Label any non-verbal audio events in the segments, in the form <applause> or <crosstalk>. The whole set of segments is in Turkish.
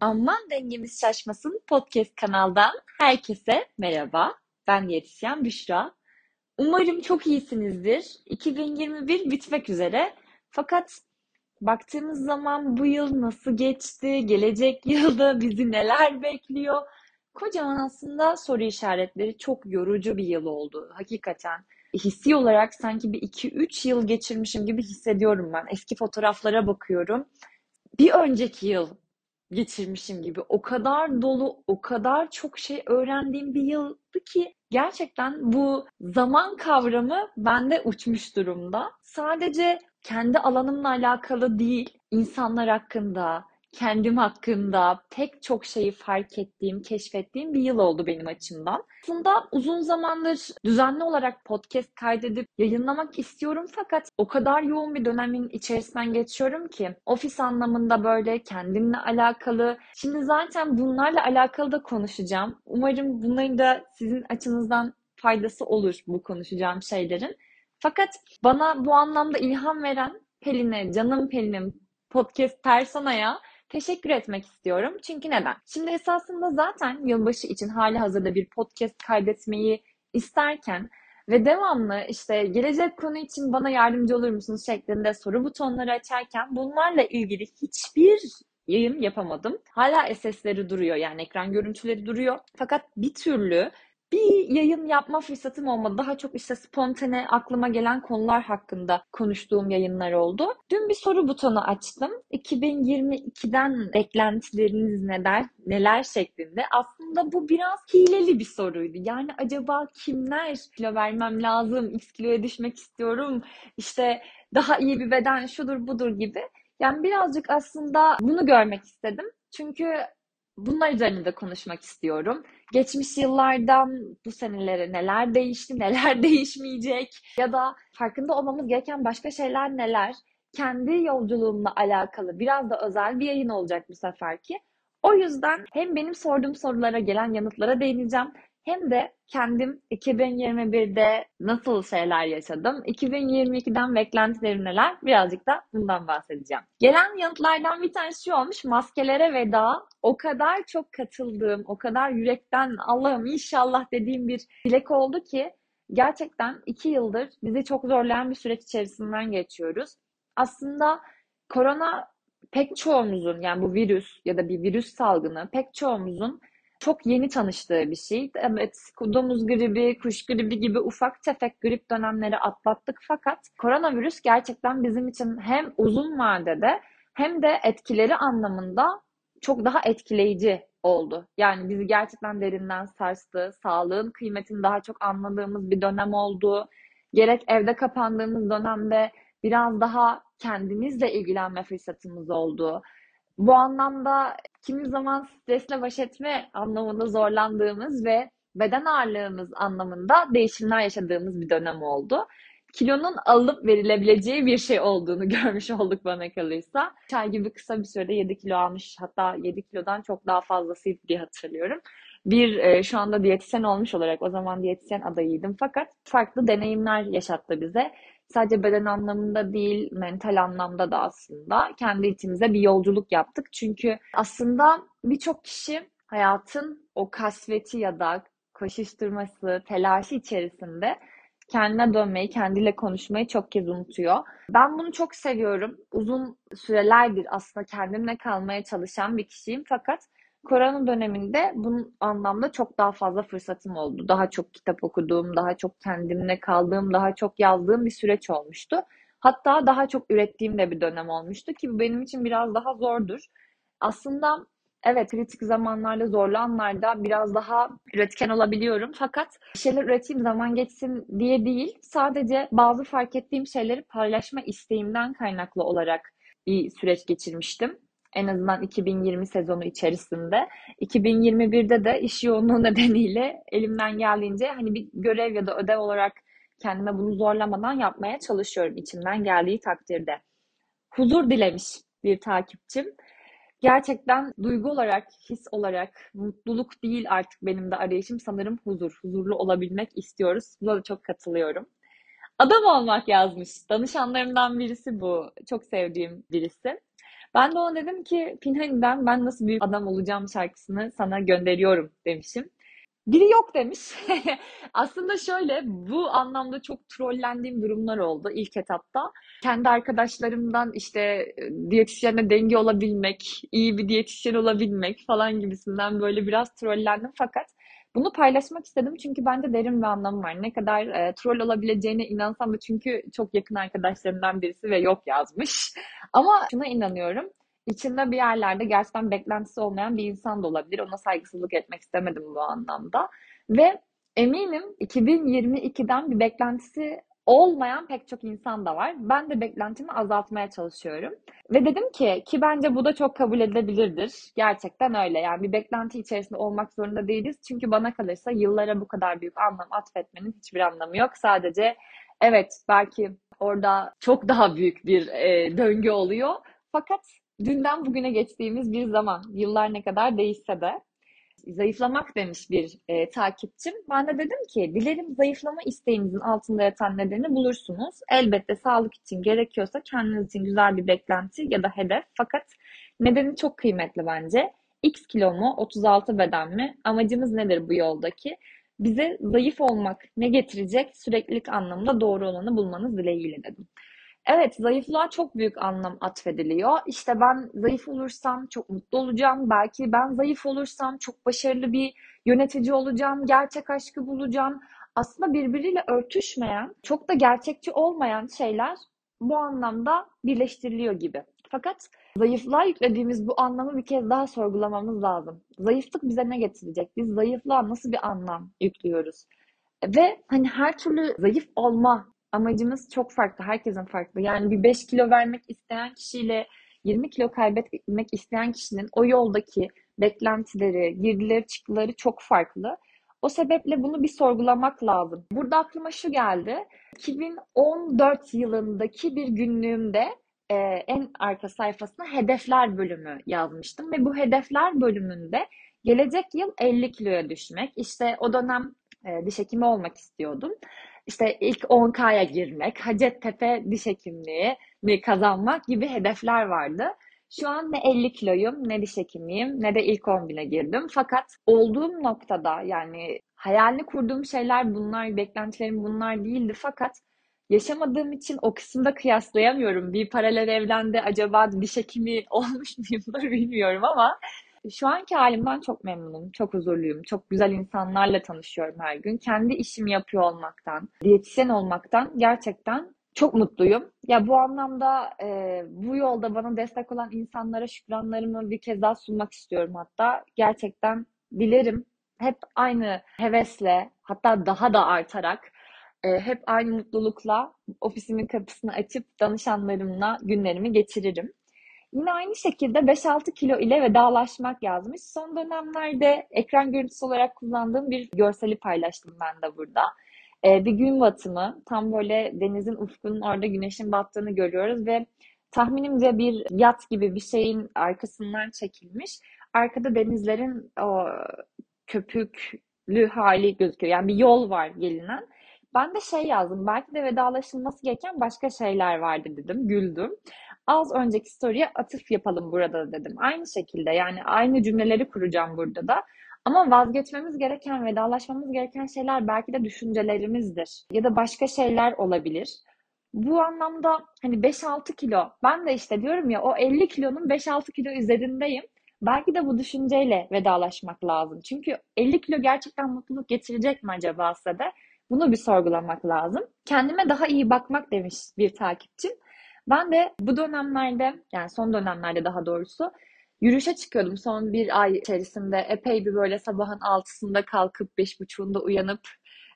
Aman dengemiz şaşmasın podcast kanaldan herkese merhaba. Ben diyetisyen Büşra. Umarım çok iyisinizdir. 2021 bitmek üzere. Fakat baktığımız zaman bu yıl nasıl geçti? Gelecek yılda bizi neler bekliyor? Kocaman aslında soru işaretleri çok yorucu bir yıl oldu. Hakikaten hissi olarak sanki bir 2-3 yıl geçirmişim gibi hissediyorum ben. Eski fotoğraflara bakıyorum. Bir önceki yıl geçirmişim gibi. O kadar dolu, o kadar çok şey öğrendiğim bir yıldı ki gerçekten bu zaman kavramı bende uçmuş durumda. Sadece kendi alanımla alakalı değil, insanlar hakkında, kendim hakkında pek çok şeyi fark ettiğim, keşfettiğim bir yıl oldu benim açımdan. Aslında uzun zamandır düzenli olarak podcast kaydedip yayınlamak istiyorum fakat o kadar yoğun bir dönemin içerisinden geçiyorum ki ofis anlamında böyle kendimle alakalı. Şimdi zaten bunlarla alakalı da konuşacağım. Umarım bunların da sizin açınızdan faydası olur bu konuşacağım şeylerin. Fakat bana bu anlamda ilham veren Pelin'e, canım Pelin'im, podcast personaya teşekkür etmek istiyorum. Çünkü neden? Şimdi esasında zaten yılbaşı için hali hazırda bir podcast kaydetmeyi isterken ve devamlı işte gelecek konu için bana yardımcı olur musunuz şeklinde soru butonları açarken bunlarla ilgili hiçbir yayın yapamadım. Hala SS'leri duruyor yani ekran görüntüleri duruyor. Fakat bir türlü bir yayın yapma fırsatım olmadı. Daha çok işte spontane aklıma gelen konular hakkında konuştuğum yayınlar oldu. Dün bir soru butonu açtım. 2022'den beklentileriniz neler, neler şeklinde. Aslında bu biraz hileli bir soruydu. Yani acaba kimler kilo vermem lazım, x kiloya düşmek istiyorum, işte daha iyi bir beden şudur budur gibi. Yani birazcık aslında bunu görmek istedim. Çünkü bunlar üzerinde konuşmak istiyorum. Geçmiş yıllardan bu senelere neler değişti, <laughs> neler değişmeyecek ya da farkında olmamız gereken başka şeyler neler? Kendi yolculuğumla alakalı biraz da özel bir yayın olacak bu seferki. O yüzden hem benim sorduğum sorulara gelen yanıtlara değineceğim hem de kendim 2021'de nasıl şeyler yaşadım, 2022'den beklentilerim neler birazcık da bundan bahsedeceğim. Gelen yanıtlardan bir tanesi şu olmuş, maskelere veda o kadar çok katıldığım, o kadar yürekten Allah'ım inşallah dediğim bir dilek oldu ki gerçekten iki yıldır bizi çok zorlayan bir süreç içerisinden geçiyoruz. Aslında korona pek çoğumuzun yani bu virüs ya da bir virüs salgını pek çoğumuzun çok yeni tanıştığı bir şey. Evet, domuz gribi, kuş gribi gibi ufak tefek grip dönemleri atlattık fakat koronavirüs gerçekten bizim için hem uzun vadede hem de etkileri anlamında çok daha etkileyici oldu. Yani bizi gerçekten derinden sarstı. Sağlığın kıymetini daha çok anladığımız bir dönem oldu. Gerek evde kapandığımız dönemde biraz daha kendimizle ilgilenme fırsatımız oldu. Bu anlamda kimi zaman stresle baş etme anlamında zorlandığımız ve beden ağırlığımız anlamında değişimler yaşadığımız bir dönem oldu. Kilonun alıp verilebileceği bir şey olduğunu <laughs> görmüş olduk bana kalırsa. Çay gibi kısa bir sürede 7 kilo almış hatta 7 kilodan çok daha fazlasıydı diye hatırlıyorum. Bir e, şu anda diyetisyen olmuş olarak o zaman diyetisyen adayıydım fakat farklı deneyimler yaşattı bize sadece beden anlamında değil, mental anlamda da aslında kendi içimize bir yolculuk yaptık. Çünkü aslında birçok kişi hayatın o kasveti ya da koşuşturması, telaşı içerisinde kendine dönmeyi, kendiyle konuşmayı çok kez unutuyor. Ben bunu çok seviyorum. Uzun sürelerdir aslında kendimle kalmaya çalışan bir kişiyim. Fakat korona döneminde bunun anlamda çok daha fazla fırsatım oldu. Daha çok kitap okuduğum, daha çok kendimle kaldığım, daha çok yazdığım bir süreç olmuştu. Hatta daha çok ürettiğim de bir dönem olmuştu ki bu benim için biraz daha zordur. Aslında evet kritik zamanlarda, zorlu anlarda biraz daha üretken olabiliyorum. Fakat bir şeyler üreteyim zaman geçsin diye değil, sadece bazı fark ettiğim şeyleri paylaşma isteğimden kaynaklı olarak bir süreç geçirmiştim. En azından 2020 sezonu içerisinde. 2021'de de iş yoğunluğu nedeniyle elimden geldiğince hani bir görev ya da ödev olarak kendime bunu zorlamadan yapmaya çalışıyorum içimden geldiği takdirde. Huzur dilemiş bir takipçim. gerçekten duygu olarak, his olarak mutluluk değil artık benim de arayışım sanırım huzur. Huzurlu olabilmek istiyoruz. Buna da çok katılıyorum. Adam olmak yazmış. Danışanlarımdan birisi bu. Çok sevdiğim birisi. Ben de ona dedim ki Pinhani'den ben nasıl büyük adam olacağım şarkısını sana gönderiyorum demişim. Biri yok demiş. <laughs> Aslında şöyle bu anlamda çok trollendiğim durumlar oldu ilk etapta. Kendi arkadaşlarımdan işte e, diyetisyenle denge olabilmek, iyi bir diyetisyen olabilmek falan gibisinden böyle biraz trollendim. Fakat bunu paylaşmak istedim çünkü bence derin bir anlamı var. Ne kadar e, troll olabileceğine inansam da çünkü çok yakın arkadaşlarımdan birisi ve yok yazmış. <laughs> Ama şuna inanıyorum. İçinde bir yerlerde gerçekten beklentisi olmayan bir insan da olabilir. Ona saygısızlık etmek istemedim bu anlamda. Ve eminim 2022'den bir beklentisi olmayan pek çok insan da var. Ben de beklentimi azaltmaya çalışıyorum. Ve dedim ki ki bence bu da çok kabul edilebilirdir. Gerçekten öyle. Yani bir beklenti içerisinde olmak zorunda değiliz. Çünkü bana kalırsa yıllara bu kadar büyük anlam atfetmenin hiçbir anlamı yok. Sadece evet belki orada çok daha büyük bir e, döngü oluyor. Fakat dünden bugüne geçtiğimiz bir zaman. Yıllar ne kadar değişse de zayıflamak demiş bir e, takipçim. Ben de dedim ki dilerim zayıflama isteğinizin altında yatan nedeni bulursunuz. Elbette sağlık için gerekiyorsa kendiniz için güzel bir beklenti ya da hedef. Fakat nedeni çok kıymetli bence. X kilo mu, 36 beden mi? Amacımız nedir bu yoldaki? Bize zayıf olmak ne getirecek? Süreklilik anlamında doğru olanı bulmanız dileğiyle dedim. Evet, zayıflığa çok büyük anlam atfediliyor. İşte ben zayıf olursam çok mutlu olacağım. Belki ben zayıf olursam çok başarılı bir yönetici olacağım. Gerçek aşkı bulacağım. Aslında birbiriyle örtüşmeyen, çok da gerçekçi olmayan şeyler bu anlamda birleştiriliyor gibi. Fakat zayıflığa yüklediğimiz bu anlamı bir kez daha sorgulamamız lazım. Zayıflık bize ne getirecek? Biz zayıflığa nasıl bir anlam yüklüyoruz? Ve hani her türlü zayıf olma amacımız çok farklı. Herkesin farklı. Yani bir 5 kilo vermek isteyen kişiyle 20 kilo kaybetmek isteyen kişinin o yoldaki beklentileri, girdileri, çıktıları çok farklı. O sebeple bunu bir sorgulamak lazım. Burada aklıma şu geldi. 2014 yılındaki bir günlüğümde e, en arka sayfasına hedefler bölümü yazmıştım ve bu hedefler bölümünde gelecek yıl 50 kiloya düşmek. İşte o dönem e, diş hekimi olmak istiyordum işte ilk 10K'ya girmek, Hacettepe diş hekimliği mi kazanmak gibi hedefler vardı. Şu an ne 50 kiloyum, ne diş hekimiyim, ne de ilk 10 bine girdim. Fakat olduğum noktada yani hayalini kurduğum şeyler bunlar, beklentilerim bunlar değildi. Fakat yaşamadığım için o kısımda kıyaslayamıyorum. Bir paralel evrende acaba diş hekimi <laughs> olmuş muyumdur bilmiyorum ama şu anki halimden çok memnunum, çok huzurluyum, çok güzel insanlarla tanışıyorum her gün. Kendi işimi yapıyor olmaktan, diyetisyen olmaktan gerçekten çok mutluyum. Ya bu anlamda e, bu yolda bana destek olan insanlara şükranlarımı bir kez daha sunmak istiyorum hatta. Gerçekten dilerim hep aynı hevesle hatta daha da artarak e, hep aynı mutlulukla ofisimin kapısını açıp danışanlarımla günlerimi geçiririm. Yine aynı şekilde 5-6 kilo ile vedalaşmak yazmış. Son dönemlerde ekran görüntüsü olarak kullandığım bir görseli paylaştım ben de burada. Ee, bir gün batımı, tam böyle denizin ufkunun orada güneşin battığını görüyoruz ve tahminimce bir yat gibi bir şeyin arkasından çekilmiş. Arkada denizlerin o köpüklü hali gözüküyor. Yani bir yol var gelinen. Ben de şey yazdım. Belki de vedalaşılması gereken başka şeyler vardı dedim. Güldüm az önceki story'e atıf yapalım burada dedim. Aynı şekilde yani aynı cümleleri kuracağım burada da. Ama vazgeçmemiz gereken, vedalaşmamız gereken şeyler belki de düşüncelerimizdir. Ya da başka şeyler olabilir. Bu anlamda hani 5-6 kilo, ben de işte diyorum ya o 50 kilonun 5-6 kilo üzerindeyim. Belki de bu düşünceyle vedalaşmak lazım. Çünkü 50 kilo gerçekten mutluluk getirecek mi acaba size de? Bunu bir sorgulamak lazım. Kendime daha iyi bakmak demiş bir takipçim. Ben de bu dönemlerde yani son dönemlerde daha doğrusu yürüyüşe çıkıyordum. Son bir ay içerisinde epey bir böyle sabahın altısında kalkıp beş buçuğunda uyanıp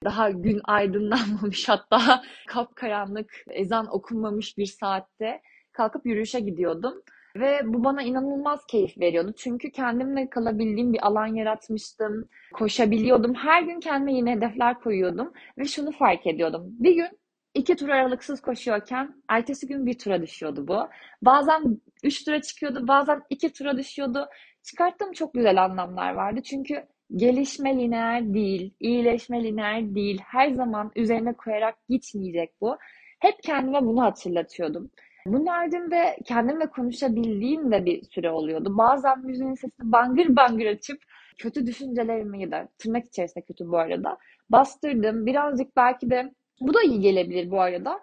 daha gün aydınlanmamış <laughs> hatta kapkaranlık ezan okunmamış bir saatte kalkıp yürüyüşe gidiyordum. Ve bu bana inanılmaz keyif veriyordu. Çünkü kendimle kalabildiğim bir alan yaratmıştım. Koşabiliyordum. Her gün kendime yeni hedefler koyuyordum. Ve şunu fark ediyordum. Bir gün iki tur aralıksız koşuyorken ertesi gün bir tura düşüyordu bu. Bazen üç tura çıkıyordu, bazen iki tura düşüyordu. Çıkarttığım çok güzel anlamlar vardı. Çünkü gelişme lineer değil, iyileşme lineer değil. Her zaman üzerine koyarak gitmeyecek bu. Hep kendime bunu hatırlatıyordum. Bunun haricinde kendimle konuşabildiğim de bir süre oluyordu. Bazen müziğin sesini bangır bangır açıp kötü düşüncelerimi ya da tırnak içerisinde kötü bu arada bastırdım. Birazcık belki de bu da iyi gelebilir bu arada.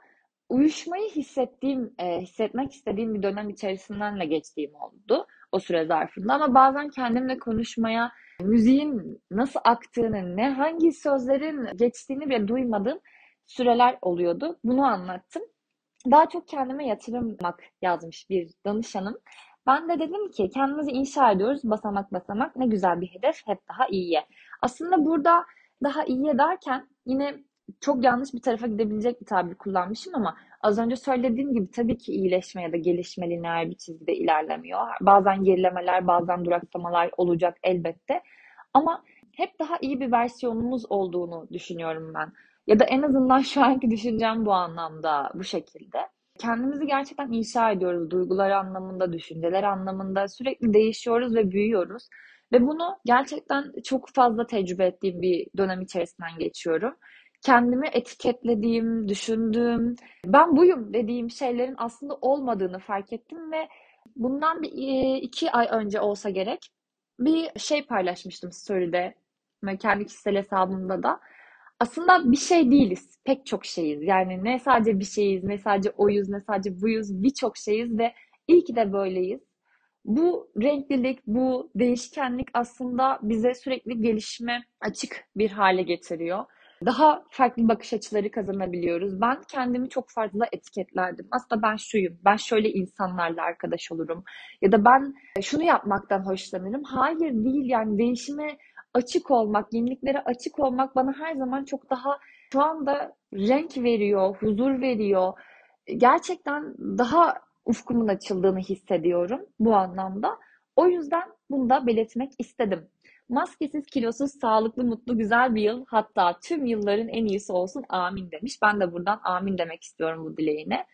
Uyuşmayı hissettiğim, e, hissetmek istediğim bir dönem içerisinden de geçtiğim oldu o süre zarfında. Ama bazen kendimle konuşmaya, müziğin nasıl aktığını, ne hangi sözlerin geçtiğini bile duymadığım süreler oluyordu. Bunu anlattım. Daha çok kendime yatırmak yazmış bir danışanım. Ben de dedim ki kendimizi inşa ediyoruz basamak basamak. Ne güzel bir hedef hep daha iyiye. Aslında burada daha iyiye derken yine çok yanlış bir tarafa gidebilecek bir tabir kullanmışım ama az önce söylediğim gibi tabii ki iyileşme ya da gelişme lineer bir çizgide ilerlemiyor. Bazen gerilemeler, bazen duraksamalar olacak elbette. Ama hep daha iyi bir versiyonumuz olduğunu düşünüyorum ben. Ya da en azından şu anki düşüncem bu anlamda, bu şekilde. Kendimizi gerçekten inşa ediyoruz duygular anlamında, düşünceler anlamında. Sürekli değişiyoruz ve büyüyoruz. Ve bunu gerçekten çok fazla tecrübe ettiğim bir dönem içerisinden geçiyorum. Kendimi etiketlediğim, düşündüğüm, ben buyum dediğim şeylerin aslında olmadığını fark ettim ve bundan bir e, iki ay önce olsa gerek bir şey paylaşmıştım story'de ve kendi kişisel hesabımda da. Aslında bir şey değiliz. Pek çok şeyiz. Yani ne sadece bir şeyiz, ne sadece oyuz, ne sadece buyuz. Birçok şeyiz ve iyi ki de böyleyiz. Bu renklilik, bu değişkenlik aslında bize sürekli gelişme açık bir hale getiriyor. Daha farklı bakış açıları kazanabiliyoruz. Ben kendimi çok fazla etiketlerdim. Aslında ben şuyum, ben şöyle insanlarla arkadaş olurum. Ya da ben şunu yapmaktan hoşlanırım. Hayır değil yani değişime açık olmak, yeniliklere açık olmak bana her zaman çok daha şu anda renk veriyor, huzur veriyor. Gerçekten daha ufkumun açıldığını hissediyorum bu anlamda. O yüzden bunu da belirtmek istedim. Maskesiz, kilosuz, sağlıklı, mutlu, güzel bir yıl. Hatta tüm yılların en iyisi olsun amin demiş. Ben de buradan amin demek istiyorum bu dileğine.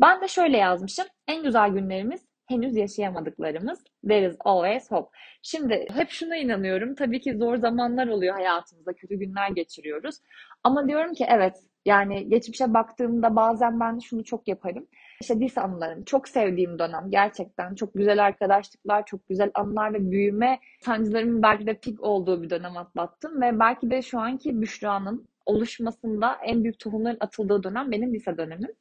Ben de şöyle yazmışım. En güzel günlerimiz henüz yaşayamadıklarımız. There is always hope. Şimdi hep şuna inanıyorum. Tabii ki zor zamanlar oluyor hayatımızda. Kötü günler geçiriyoruz. Ama diyorum ki evet yani geçmişe baktığımda bazen ben şunu çok yaparım. İşte lise anılarım. Çok sevdiğim dönem. Gerçekten çok güzel arkadaşlıklar, çok güzel anılar ve büyüme sancılarımın belki de pik olduğu bir dönem atlattım. Ve belki de şu anki Büşra'nın oluşmasında en büyük tohumların atıldığı dönem benim lise dönemim.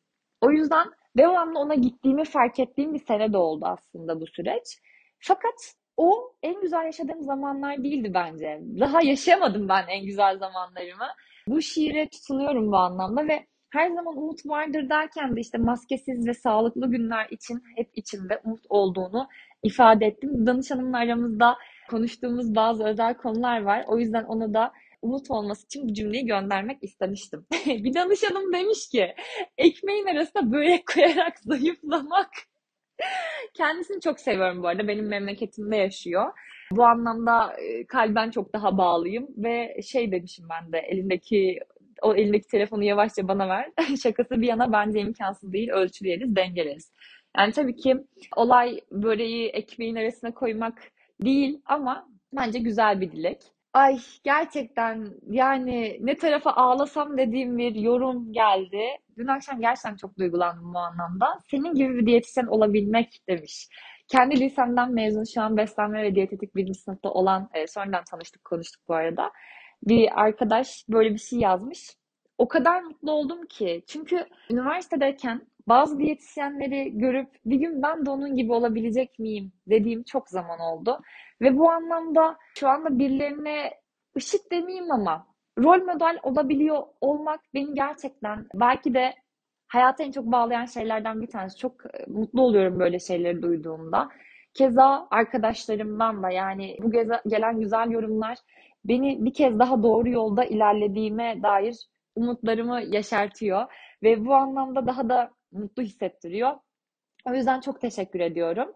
O yüzden devamlı ona gittiğimi fark ettiğim bir sene de oldu aslında bu süreç. Fakat o en güzel yaşadığım zamanlar değildi bence. Daha yaşamadım ben en güzel zamanlarımı. Bu şiire tutunuyorum bu anlamda ve her zaman umut vardır derken de işte maskesiz ve sağlıklı günler için hep içimde umut olduğunu ifade ettim. Danışanımla aramızda konuştuğumuz bazı özel konular var. O yüzden ona da umut olması için bu cümleyi göndermek istemiştim. <laughs> bir danışanım demiş ki ekmeğin arasına börek koyarak zayıflamak. Kendisini çok seviyorum bu arada. Benim memleketimde yaşıyor. Bu anlamda e, kalben çok daha bağlıyım ve şey demişim ben de elindeki o elindeki telefonu yavaşça bana ver. <laughs> Şakası bir yana bence imkansız değil. Ölçüleriz, dengeleriz. Yani tabii ki olay böreği ekmeğin arasına koymak değil ama bence güzel bir dilek. Ay gerçekten yani ne tarafa ağlasam dediğim bir yorum geldi. Dün akşam gerçekten çok duygulandım bu anlamda. Senin gibi bir diyetisyen olabilmek demiş. Kendi lisemden mezun şu an beslenme ve diyetetik birinci sınıfta olan e, sonradan tanıştık konuştuk bu arada. Bir arkadaş böyle bir şey yazmış. O kadar mutlu oldum ki. Çünkü üniversitedeyken bazı diyetisyenleri görüp bir gün ben de onun gibi olabilecek miyim dediğim çok zaman oldu. Ve bu anlamda şu anda birilerine ışık demeyeyim ama rol model olabiliyor olmak beni gerçekten belki de hayata en çok bağlayan şeylerden bir tanesi. Çok e, mutlu oluyorum böyle şeyleri duyduğumda. Keza arkadaşlarımdan da yani bu gelen güzel yorumlar beni bir kez daha doğru yolda ilerlediğime dair umutlarımı yaşartıyor ve bu anlamda daha da mutlu hissettiriyor. O yüzden çok teşekkür ediyorum.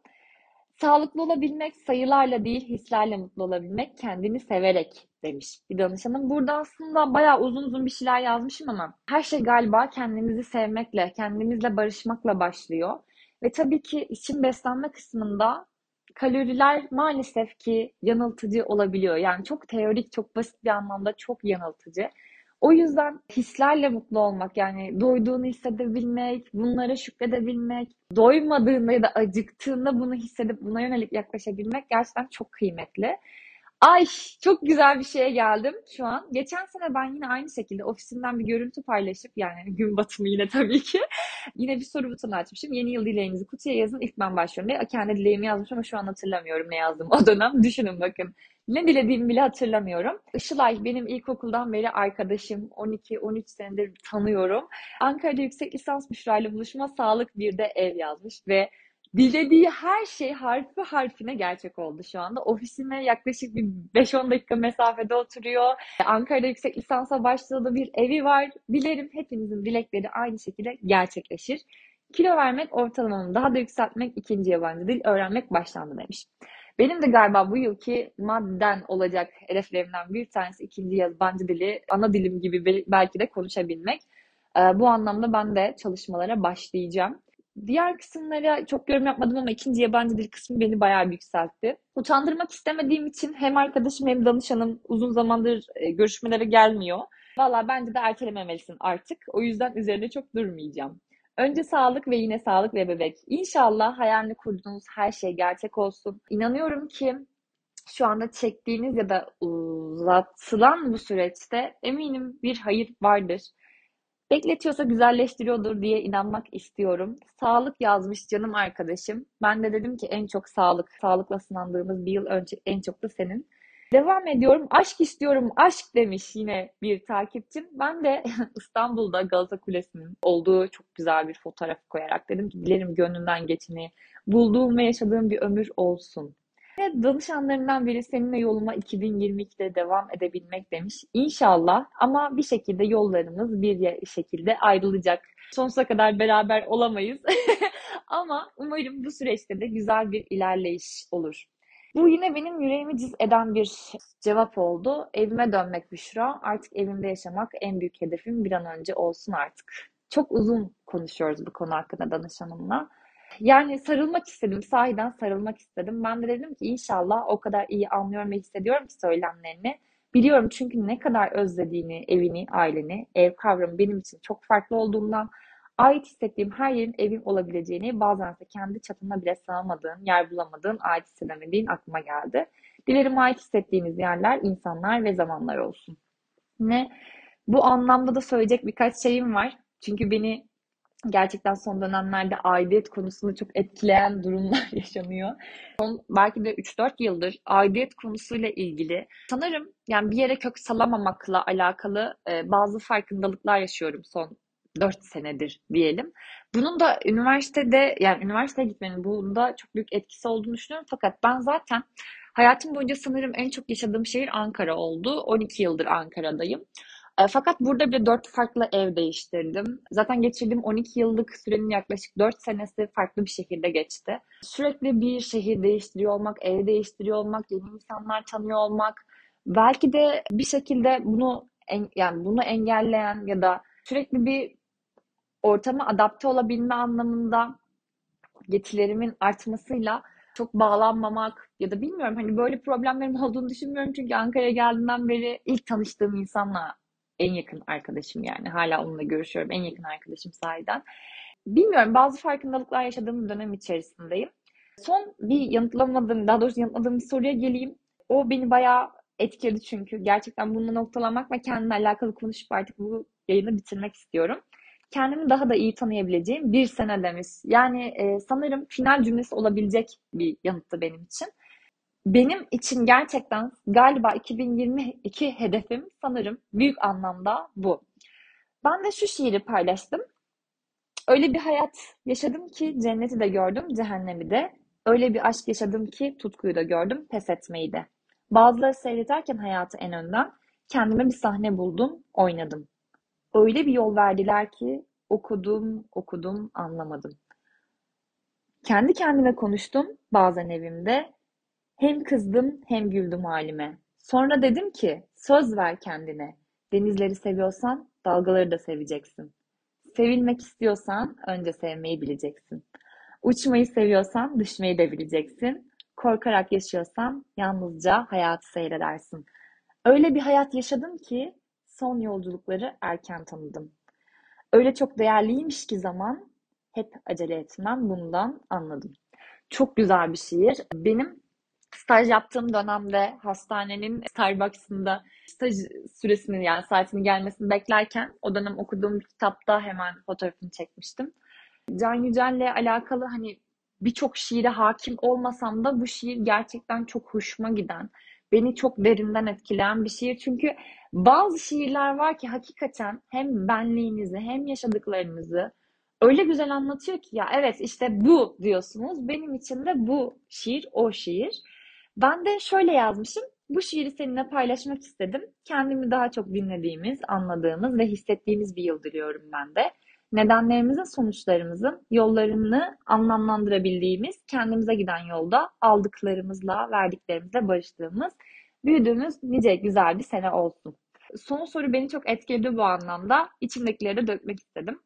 Sağlıklı olabilmek sayılarla değil hislerle mutlu olabilmek, kendini severek demiş bir danışanım. Burada aslında bayağı uzun uzun bir şeyler yazmışım ama her şey galiba kendimizi sevmekle, kendimizle barışmakla başlıyor. Ve tabii ki için beslenme kısmında kaloriler maalesef ki yanıltıcı olabiliyor. Yani çok teorik, çok basit bir anlamda çok yanıltıcı. O yüzden hislerle mutlu olmak yani doyduğunu hissedebilmek, bunlara şükredebilmek, doymadığında ya da acıktığında bunu hissedip buna yönelik yaklaşabilmek gerçekten çok kıymetli. Ay çok güzel bir şeye geldim şu an. Geçen sene ben yine aynı şekilde ofisimden bir görüntü paylaşıp yani gün batımı yine tabii ki yine bir soru butonu açmışım. Yeni yıl dileğinizi kutuya yazın ilk ben başlıyorum diye. Kendi dileğimi yazmışım ama şu an hatırlamıyorum ne yazdım o dönem. Düşünün bakın. Ne dilediğimi bile hatırlamıyorum. Işılay benim ilkokuldan beri arkadaşım. 12-13 senedir tanıyorum. Ankara'da yüksek lisans Büşra ile buluşma sağlık bir de ev yazmış ve dilediği her şey harfi harfine gerçek oldu şu anda. Ofisime yaklaşık bir 5-10 dakika mesafede oturuyor. Ankara'da yüksek lisansa başladığı bir evi var. Dilerim hepinizin dilekleri aynı şekilde gerçekleşir. Kilo vermek ortalamamı daha da yükseltmek ikinci yabancı dil öğrenmek başlandı demiş. Benim de galiba bu yılki madden olacak hedeflerimden bir tanesi ikinci yabancı dili, ana dilim gibi belki de konuşabilmek. Bu anlamda ben de çalışmalara başlayacağım. Diğer kısımlara çok yorum yapmadım ama ikinci yabancı dil kısmı beni bayağı yükseltti. Utandırmak istemediğim için hem arkadaşım hem danışanım uzun zamandır e, görüşmelere gelmiyor. Valla bence de ertelememelisin artık. O yüzden üzerine çok durmayacağım. Önce sağlık ve yine sağlık ve bebek. İnşallah hayalini kurduğunuz her şey gerçek olsun. İnanıyorum ki şu anda çektiğiniz ya da uzatılan bu süreçte eminim bir hayır vardır. Bekletiyorsa güzelleştiriyordur diye inanmak istiyorum. Sağlık yazmış canım arkadaşım. Ben de dedim ki en çok sağlık, sağlıkla sınandığımız bir yıl önce en çok da senin. Devam ediyorum. Aşk istiyorum, aşk demiş yine bir takipçim. Ben de <laughs> İstanbul'da Galata Kulesi'nin olduğu çok güzel bir fotoğraf koyarak dedim ki dilerim gönlünden geçeni, bulduğum ve yaşadığım bir ömür olsun. Ve danışanlarından biri seninle yoluma 2022'de devam edebilmek demiş. İnşallah ama bir şekilde yollarımız bir şekilde ayrılacak. Sonsuza kadar beraber olamayız. <laughs> ama umarım bu süreçte de güzel bir ilerleyiş olur. Bu yine benim yüreğimi ciz eden bir cevap oldu. Evime dönmek Büşra. Artık evimde yaşamak en büyük hedefim bir an önce olsun artık. Çok uzun konuşuyoruz bu konu hakkında danışanımla. Yani sarılmak istedim. Sahiden sarılmak istedim. Ben de dedim ki inşallah o kadar iyi anlıyorum ve hissediyorum ki söylemlerini. Biliyorum çünkü ne kadar özlediğini, evini, aileni, ev kavramı benim için çok farklı olduğundan ait hissettiğim her yerin evim olabileceğini, bazen ise kendi çatına bile sığamadığın, yer bulamadığın, ait hissedemediğin aklıma geldi. Dilerim ait hissettiğiniz yerler, insanlar ve zamanlar olsun. Ne? Bu anlamda da söyleyecek birkaç şeyim var. Çünkü beni gerçekten son dönemlerde aidiyet konusunda çok etkileyen durumlar <laughs> yaşanıyor. Son belki de 3-4 yıldır aidiyet konusuyla ilgili sanırım yani bir yere kök salamamakla alakalı e, bazı farkındalıklar yaşıyorum son 4 senedir diyelim. Bunun da üniversitede yani üniversiteye gitmenin bunda çok büyük etkisi olduğunu düşünüyorum. Fakat ben zaten hayatım boyunca sanırım en çok yaşadığım şehir Ankara oldu. 12 yıldır Ankara'dayım. E, fakat burada bile 4 farklı ev değiştirdim. Zaten geçirdiğim 12 yıllık sürenin yaklaşık 4 senesi farklı bir şehirde geçti. Sürekli bir şehir değiştiriyor olmak, ev değiştiriyor olmak, yeni insanlar tanıyor olmak, belki de bir şekilde bunu yani bunu engelleyen ya da sürekli bir ortama adapte olabilme anlamında yetilerimin artmasıyla çok bağlanmamak ya da bilmiyorum hani böyle problemlerin olduğunu düşünmüyorum çünkü Ankara'ya geldiğimden beri ilk tanıştığım insanla en yakın arkadaşım yani. Hala onunla görüşüyorum. En yakın arkadaşım sahiden. Bilmiyorum bazı farkındalıklar yaşadığım dönem içerisindeyim. Son bir yanıtlamadığım, daha doğrusu yanıtladığım bir soruya geleyim. O beni bayağı etkiledi çünkü. Gerçekten bununla noktalamak ve kendimle alakalı konuşup artık bu yayını bitirmek istiyorum. Kendimi daha da iyi tanıyabileceğim bir sene demiş. Yani e, sanırım final cümlesi olabilecek bir yanıttı benim için benim için gerçekten galiba 2022 hedefim sanırım büyük anlamda bu. Ben de şu şiiri paylaştım. Öyle bir hayat yaşadım ki cenneti de gördüm, cehennemi de. Öyle bir aşk yaşadım ki tutkuyu da gördüm, pes etmeyi de. Bazıları seyrederken hayatı en önden kendime bir sahne buldum, oynadım. Öyle bir yol verdiler ki okudum, okudum, anlamadım. Kendi kendime konuştum bazen evimde. Hem kızdım hem güldüm halime. Sonra dedim ki söz ver kendine. Denizleri seviyorsan dalgaları da seveceksin. Sevilmek istiyorsan önce sevmeyi bileceksin. Uçmayı seviyorsan düşmeyi de bileceksin. Korkarak yaşıyorsan yalnızca hayatı seyredersin. Öyle bir hayat yaşadım ki son yolculukları erken tanıdım. Öyle çok değerliymiş ki zaman hep acele etmem bundan anladım. Çok güzel bir şiir. Benim staj yaptığım dönemde hastanenin Starbucks'ında staj süresinin yani saatinin gelmesini beklerken o dönem okuduğum bir kitapta hemen fotoğrafını çekmiştim. Can Yücel'le alakalı hani birçok şiire hakim olmasam da bu şiir gerçekten çok hoşuma giden, beni çok derinden etkileyen bir şiir. Çünkü bazı şiirler var ki hakikaten hem benliğinizi hem yaşadıklarınızı öyle güzel anlatıyor ki ya evet işte bu diyorsunuz. Benim için de bu şiir o şiir. Ben de şöyle yazmışım. Bu şiiri seninle paylaşmak istedim. Kendimi daha çok dinlediğimiz, anladığımız ve hissettiğimiz bir yıl diliyorum ben de. Nedenlerimizin, sonuçlarımızın yollarını anlamlandırabildiğimiz, kendimize giden yolda aldıklarımızla, verdiklerimizle barıştığımız, büyüdüğümüz nice güzel bir sene olsun. Son soru beni çok etkiledi bu anlamda. İçimdekileri de dökmek istedim.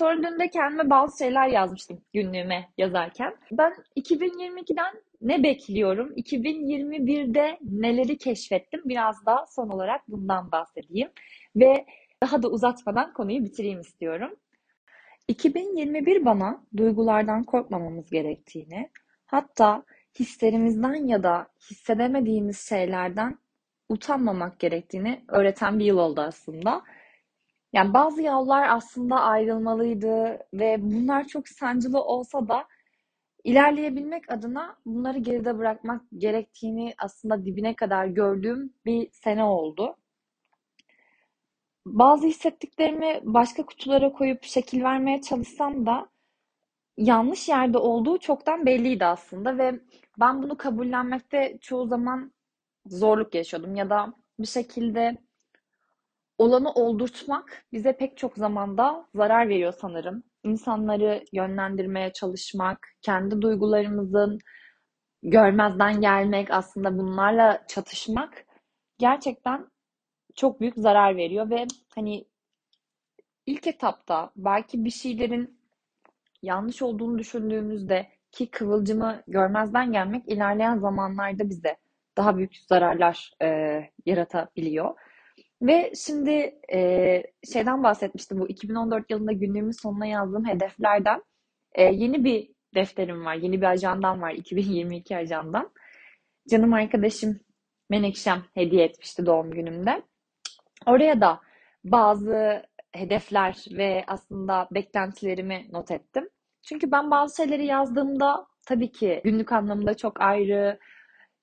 De kendime bazı şeyler yazmıştım günlüğüme yazarken. Ben 2022'den ne bekliyorum? 2021'de neleri keşfettim? Biraz daha son olarak bundan bahsedeyim. Ve daha da uzatmadan konuyu bitireyim istiyorum. 2021 bana duygulardan korkmamamız gerektiğini, hatta hislerimizden ya da hissedemediğimiz şeylerden utanmamak gerektiğini öğreten bir yıl oldu aslında. Yani bazı yollar aslında ayrılmalıydı ve bunlar çok sancılı olsa da ilerleyebilmek adına bunları geride bırakmak gerektiğini aslında dibine kadar gördüğüm bir sene oldu. Bazı hissettiklerimi başka kutulara koyup şekil vermeye çalışsam da yanlış yerde olduğu çoktan belliydi aslında ve ben bunu kabullenmekte çoğu zaman zorluk yaşıyordum ya da bir şekilde olanı oldurtmak bize pek çok zamanda zarar veriyor sanırım. İnsanları yönlendirmeye çalışmak, kendi duygularımızın görmezden gelmek, aslında bunlarla çatışmak gerçekten çok büyük zarar veriyor ve hani ilk etapta belki bir şeylerin yanlış olduğunu düşündüğümüzde ki kıvılcımı görmezden gelmek ilerleyen zamanlarda bize daha büyük zararlar e, yaratabiliyor. Ve şimdi e, şeyden bahsetmiştim bu 2014 yılında günlüğümün sonuna yazdığım hedeflerden e, yeni bir defterim var, yeni bir ajandam var 2022 ajandam. Canım arkadaşım Menekşem hediye etmişti doğum günümde. Oraya da bazı hedefler ve aslında beklentilerimi not ettim. Çünkü ben bazı şeyleri yazdığımda tabii ki günlük anlamında çok ayrı,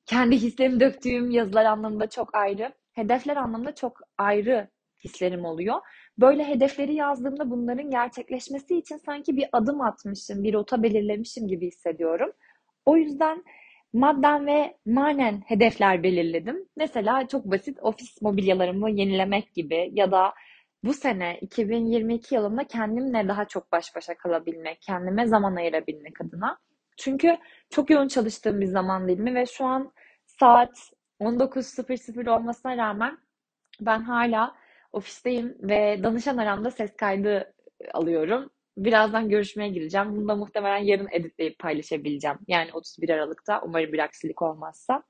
kendi hislerimi döktüğüm yazılar anlamında çok ayrı, hedefler anlamında çok ayrı hislerim oluyor. Böyle hedefleri yazdığımda bunların gerçekleşmesi için sanki bir adım atmışım, bir rota belirlemişim gibi hissediyorum. O yüzden madden ve manen hedefler belirledim. Mesela çok basit ofis mobilyalarımı yenilemek gibi ya da bu sene 2022 yılında kendimle daha çok baş başa kalabilmek, kendime zaman ayırabilmek adına. Çünkü çok yoğun çalıştığım bir zaman dilimi ve şu an saat 19.00 olmasına rağmen ben hala ofisteyim ve danışan aramda ses kaydı alıyorum. Birazdan görüşmeye gireceğim. Bunu da muhtemelen yarın editleyip paylaşabileceğim. Yani 31 Aralık'ta. Umarım bir aksilik olmazsa.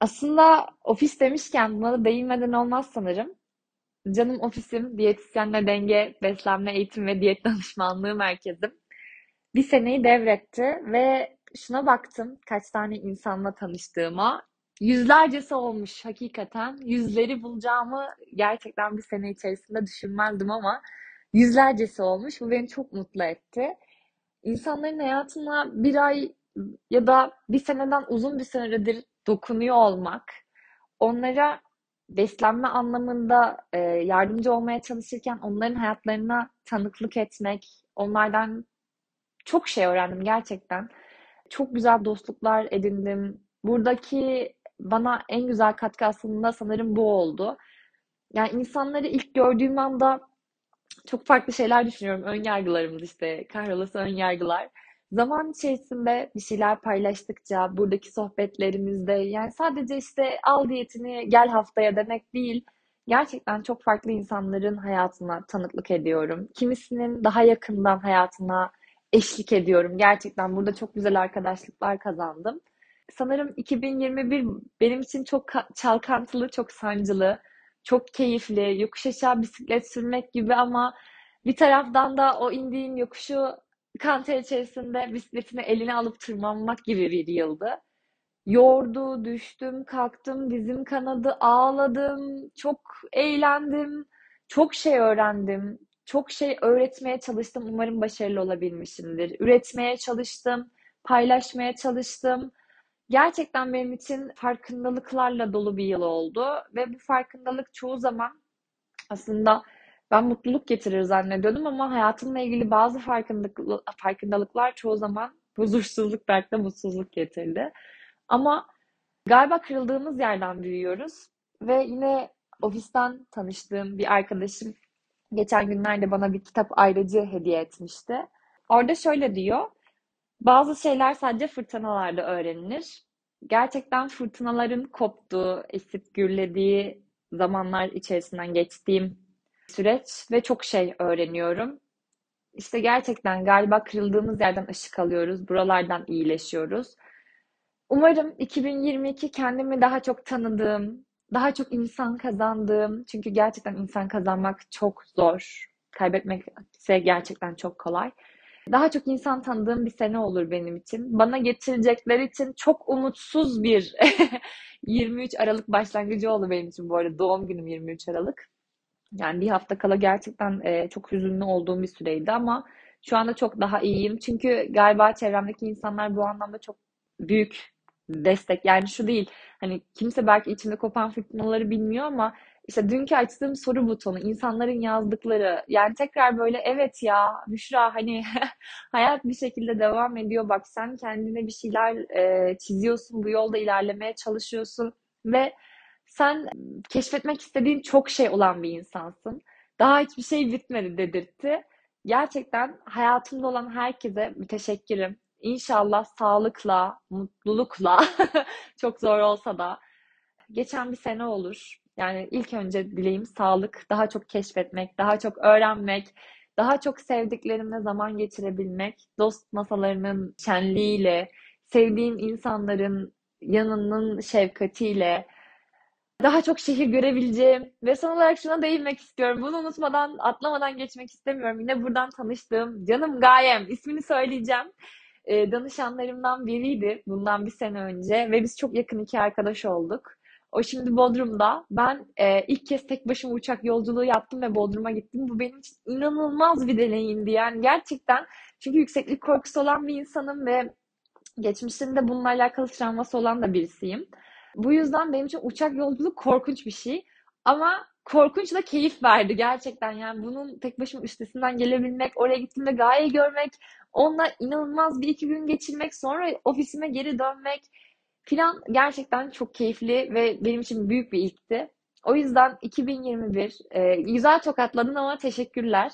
Aslında ofis demişken buna da değinmeden olmaz sanırım. Canım ofisim, diyetisyenle denge, beslenme, eğitim ve diyet <laughs> danışmanlığı merkezim. Bir seneyi devretti ve şuna baktım kaç tane insanla tanıştığıma. Yüzlercesi olmuş hakikaten. Yüzleri bulacağımı gerçekten bir sene içerisinde düşünmezdim ama yüzlercesi olmuş. Bu beni çok mutlu etti. İnsanların hayatına bir ay ya da bir seneden uzun bir süredir dokunuyor olmak, onlara beslenme anlamında e, yardımcı olmaya çalışırken onların hayatlarına tanıklık etmek, onlardan çok şey öğrendim gerçekten. Çok güzel dostluklar edindim. Buradaki bana en güzel katkı aslında sanırım bu oldu. Yani insanları ilk gördüğüm anda çok farklı şeyler düşünüyorum. Ön yargılarımız işte, kahrolası ön yargılar. Zaman içerisinde bir şeyler paylaştıkça, buradaki sohbetlerimizde yani sadece işte al diyetini gel haftaya demek değil. Gerçekten çok farklı insanların hayatına tanıklık ediyorum. Kimisinin daha yakından hayatına eşlik ediyorum. Gerçekten burada çok güzel arkadaşlıklar kazandım. Sanırım 2021 benim için çok çalkantılı, çok sancılı, çok keyifli, yokuş aşağı bisiklet sürmek gibi ama bir taraftan da o indiğin yokuşu kanter içerisinde bisikletini eline alıp tırmanmak gibi bir yıldı. Yordu, düştüm, kalktım, dizim kanadı, ağladım, çok eğlendim, çok şey öğrendim, çok şey öğretmeye çalıştım. Umarım başarılı olabilmişimdir. Üretmeye çalıştım, paylaşmaya çalıştım. Gerçekten benim için farkındalıklarla dolu bir yıl oldu ve bu farkındalık çoğu zaman aslında ben mutluluk getirir zannediyordum ama hayatımla ilgili bazı farkındalıklar çoğu zaman huzursuzluk belki de mutsuzluk getirdi. Ama galiba kırıldığımız yerden büyüyoruz ve yine ofisten tanıştığım bir arkadaşım geçen günlerde bana bir kitap ayrıcı hediye etmişti. Orada şöyle diyor. Bazı şeyler sadece fırtınalarda öğrenilir. Gerçekten fırtınaların koptuğu, esip gürlediği zamanlar içerisinden geçtiğim süreç ve çok şey öğreniyorum. İşte gerçekten galiba kırıldığımız yerden ışık alıyoruz. Buralardan iyileşiyoruz. Umarım 2022 kendimi daha çok tanıdığım, daha çok insan kazandığım. Çünkü gerçekten insan kazanmak çok zor. Kaybetmek ise gerçekten çok kolay. Daha çok insan tanıdığım bir sene olur benim için. Bana getirecekler için çok umutsuz bir <laughs> 23 Aralık başlangıcı oldu benim için bu arada. Doğum günüm 23 Aralık. Yani bir hafta kala gerçekten e, çok hüzünlü olduğum bir süreydi ama şu anda çok daha iyiyim. Çünkü galiba çevremdeki insanlar bu anlamda çok büyük destek. Yani şu değil, hani kimse belki içinde kopan fırtınaları bilmiyor ama işte dünkü açtığım soru butonu, insanların yazdıkları, yani tekrar böyle evet ya Büşra hani <laughs> hayat bir şekilde devam ediyor. Bak sen kendine bir şeyler e, çiziyorsun, bu yolda ilerlemeye çalışıyorsun ve sen keşfetmek istediğin çok şey olan bir insansın. Daha hiçbir şey bitmedi dedirtti. Gerçekten hayatımda olan herkese müteşekkirim. İnşallah sağlıkla, mutlulukla, <laughs> çok zor olsa da geçen bir sene olur. Yani ilk önce dileğim sağlık, daha çok keşfetmek, daha çok öğrenmek, daha çok sevdiklerimle zaman geçirebilmek, dost masalarının şenliğiyle, sevdiğim insanların yanının şefkatiyle, daha çok şehir görebileceğim ve son olarak şuna değinmek istiyorum. Bunu unutmadan, atlamadan geçmek istemiyorum. Yine buradan tanıştığım canım Gayem, ismini söyleyeceğim. E, danışanlarımdan biriydi bundan bir sene önce ve biz çok yakın iki arkadaş olduk. O şimdi Bodrum'da. Ben e, ilk kez tek başıma uçak yolculuğu yaptım ve Bodrum'a gittim. Bu benim için inanılmaz bir deneyimdi. Yani gerçekten çünkü yükseklik korkusu olan bir insanım ve geçmişinde bununla alakalı travması olan da birisiyim. Bu yüzden benim için uçak yolculuğu korkunç bir şey. Ama korkunç da keyif verdi gerçekten. Yani bunun tek başıma üstesinden gelebilmek, oraya gittiğimde Gaye görmek, onunla inanılmaz bir iki gün geçirmek, sonra ofisime geri dönmek filan gerçekten çok keyifli ve benim için büyük bir ilkti. O yüzden 2021 e, güzel tokatladın ama teşekkürler.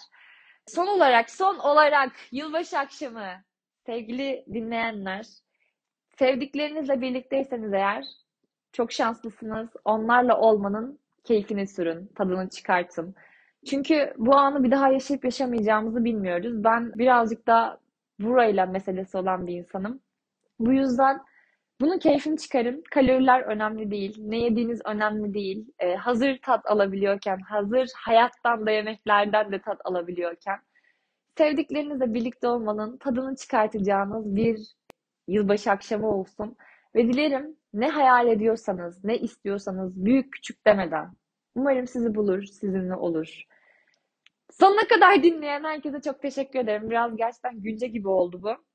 Son olarak, son olarak yılbaşı akşamı sevgili dinleyenler, sevdiklerinizle birlikteyseniz eğer çok şanslısınız. Onlarla olmanın keyfini sürün, tadını çıkartın. Çünkü bu anı bir daha yaşayıp yaşamayacağımızı bilmiyoruz. Ben birazcık da burayla meselesi olan bir insanım. Bu yüzden bunun keyfini çıkarın. Kaloriler önemli değil. Ne yediğiniz önemli değil. Ee, hazır tat alabiliyorken, hazır hayattan da yemeklerden de tat alabiliyorken, sevdiklerinizle birlikte olmanın tadını çıkartacağınız bir yılbaşı akşamı olsun. Ve dilerim ne hayal ediyorsanız, ne istiyorsanız büyük küçük demeden umarım sizi bulur, sizinle olur. Sonuna kadar dinleyen herkese çok teşekkür ederim. Biraz gerçekten günce gibi oldu bu.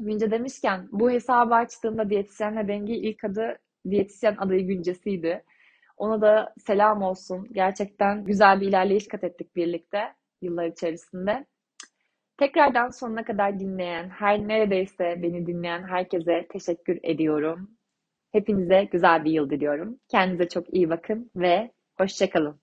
Günce demişken bu hesabı açtığımda diyetisyenle Bengi ilk adı diyetisyen adayı Günce'siydi. Ona da selam olsun. Gerçekten güzel bir ilerleyiş kat ettik birlikte yıllar içerisinde. Tekrardan sonuna kadar dinleyen, her neredeyse beni dinleyen herkese teşekkür ediyorum. Hepinize güzel bir yıl diliyorum. Kendinize çok iyi bakın ve hoşçakalın.